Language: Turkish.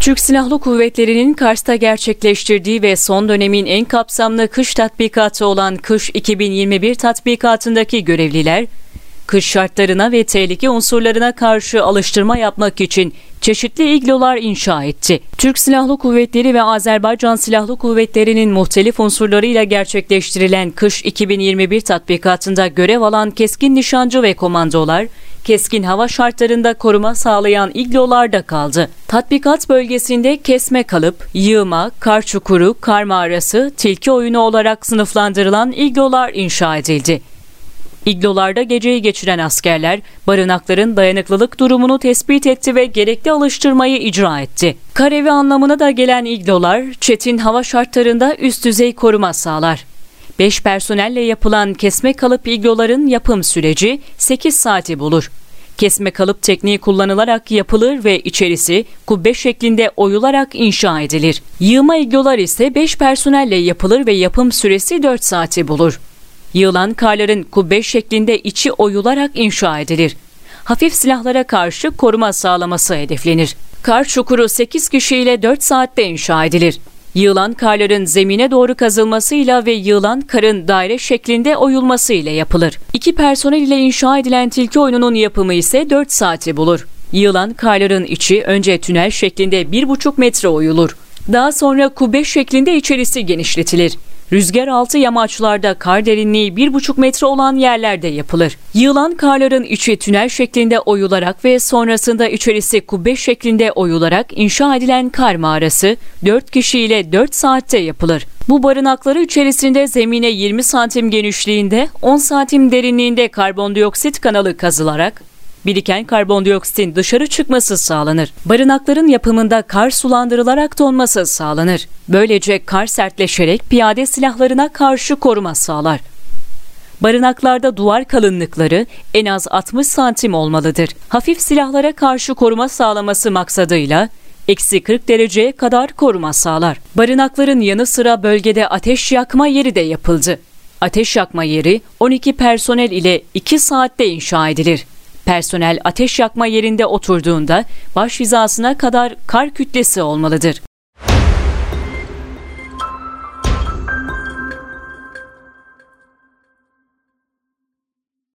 Türk Silahlı Kuvvetleri'nin Kars'ta gerçekleştirdiği ve son dönemin en kapsamlı kış tatbikatı olan Kış 2021 tatbikatındaki görevliler, kış şartlarına ve tehlike unsurlarına karşı alıştırma yapmak için çeşitli iglolar inşa etti. Türk Silahlı Kuvvetleri ve Azerbaycan Silahlı Kuvvetleri'nin muhtelif unsurlarıyla gerçekleştirilen Kış 2021 tatbikatında görev alan keskin nişancı ve komandolar, keskin hava şartlarında koruma sağlayan iglolarda kaldı. Tatbikat bölgesinde kesme kalıp, yığma, kar çukuru, kar mağarası, tilki oyunu olarak sınıflandırılan iglolar inşa edildi. İglolarda geceyi geçiren askerler barınakların dayanıklılık durumunu tespit etti ve gerekli alıştırmayı icra etti. Karevi anlamına da gelen iglolar çetin hava şartlarında üst düzey koruma sağlar. 5 personelle yapılan kesme kalıp igloların yapım süreci 8 saati bulur. Kesme kalıp tekniği kullanılarak yapılır ve içerisi kubbe şeklinde oyularak inşa edilir. Yığma iglolar ise 5 personelle yapılır ve yapım süresi 4 saati bulur. Yığılan karların kubbe şeklinde içi oyularak inşa edilir. Hafif silahlara karşı koruma sağlaması hedeflenir. Kar çukuru 8 kişiyle 4 saatte inşa edilir. Yığılan karların zemine doğru kazılmasıyla ve yığılan karın daire şeklinde oyulması ile yapılır. İki personel ile inşa edilen tilki oyununun yapımı ise 4 saati bulur. Yığılan karların içi önce tünel şeklinde 1,5 metre oyulur. Daha sonra kubbe şeklinde içerisi genişletilir. Rüzgar altı yamaçlarda kar derinliği 1,5 metre olan yerlerde yapılır. Yığılan karların içi tünel şeklinde oyularak ve sonrasında içerisi kubbe şeklinde oyularak inşa edilen kar mağarası 4 kişiyle 4 saatte yapılır. Bu barınakları içerisinde zemine 20 santim genişliğinde 10 santim derinliğinde karbondioksit kanalı kazılarak biriken karbondioksitin dışarı çıkması sağlanır. Barınakların yapımında kar sulandırılarak donması sağlanır. Böylece kar sertleşerek piyade silahlarına karşı koruma sağlar. Barınaklarda duvar kalınlıkları en az 60 santim olmalıdır. Hafif silahlara karşı koruma sağlaması maksadıyla eksi 40 dereceye kadar koruma sağlar. Barınakların yanı sıra bölgede ateş yakma yeri de yapıldı. Ateş yakma yeri 12 personel ile 2 saatte inşa edilir. Personel ateş yakma yerinde oturduğunda baş hizasına kadar kar kütlesi olmalıdır.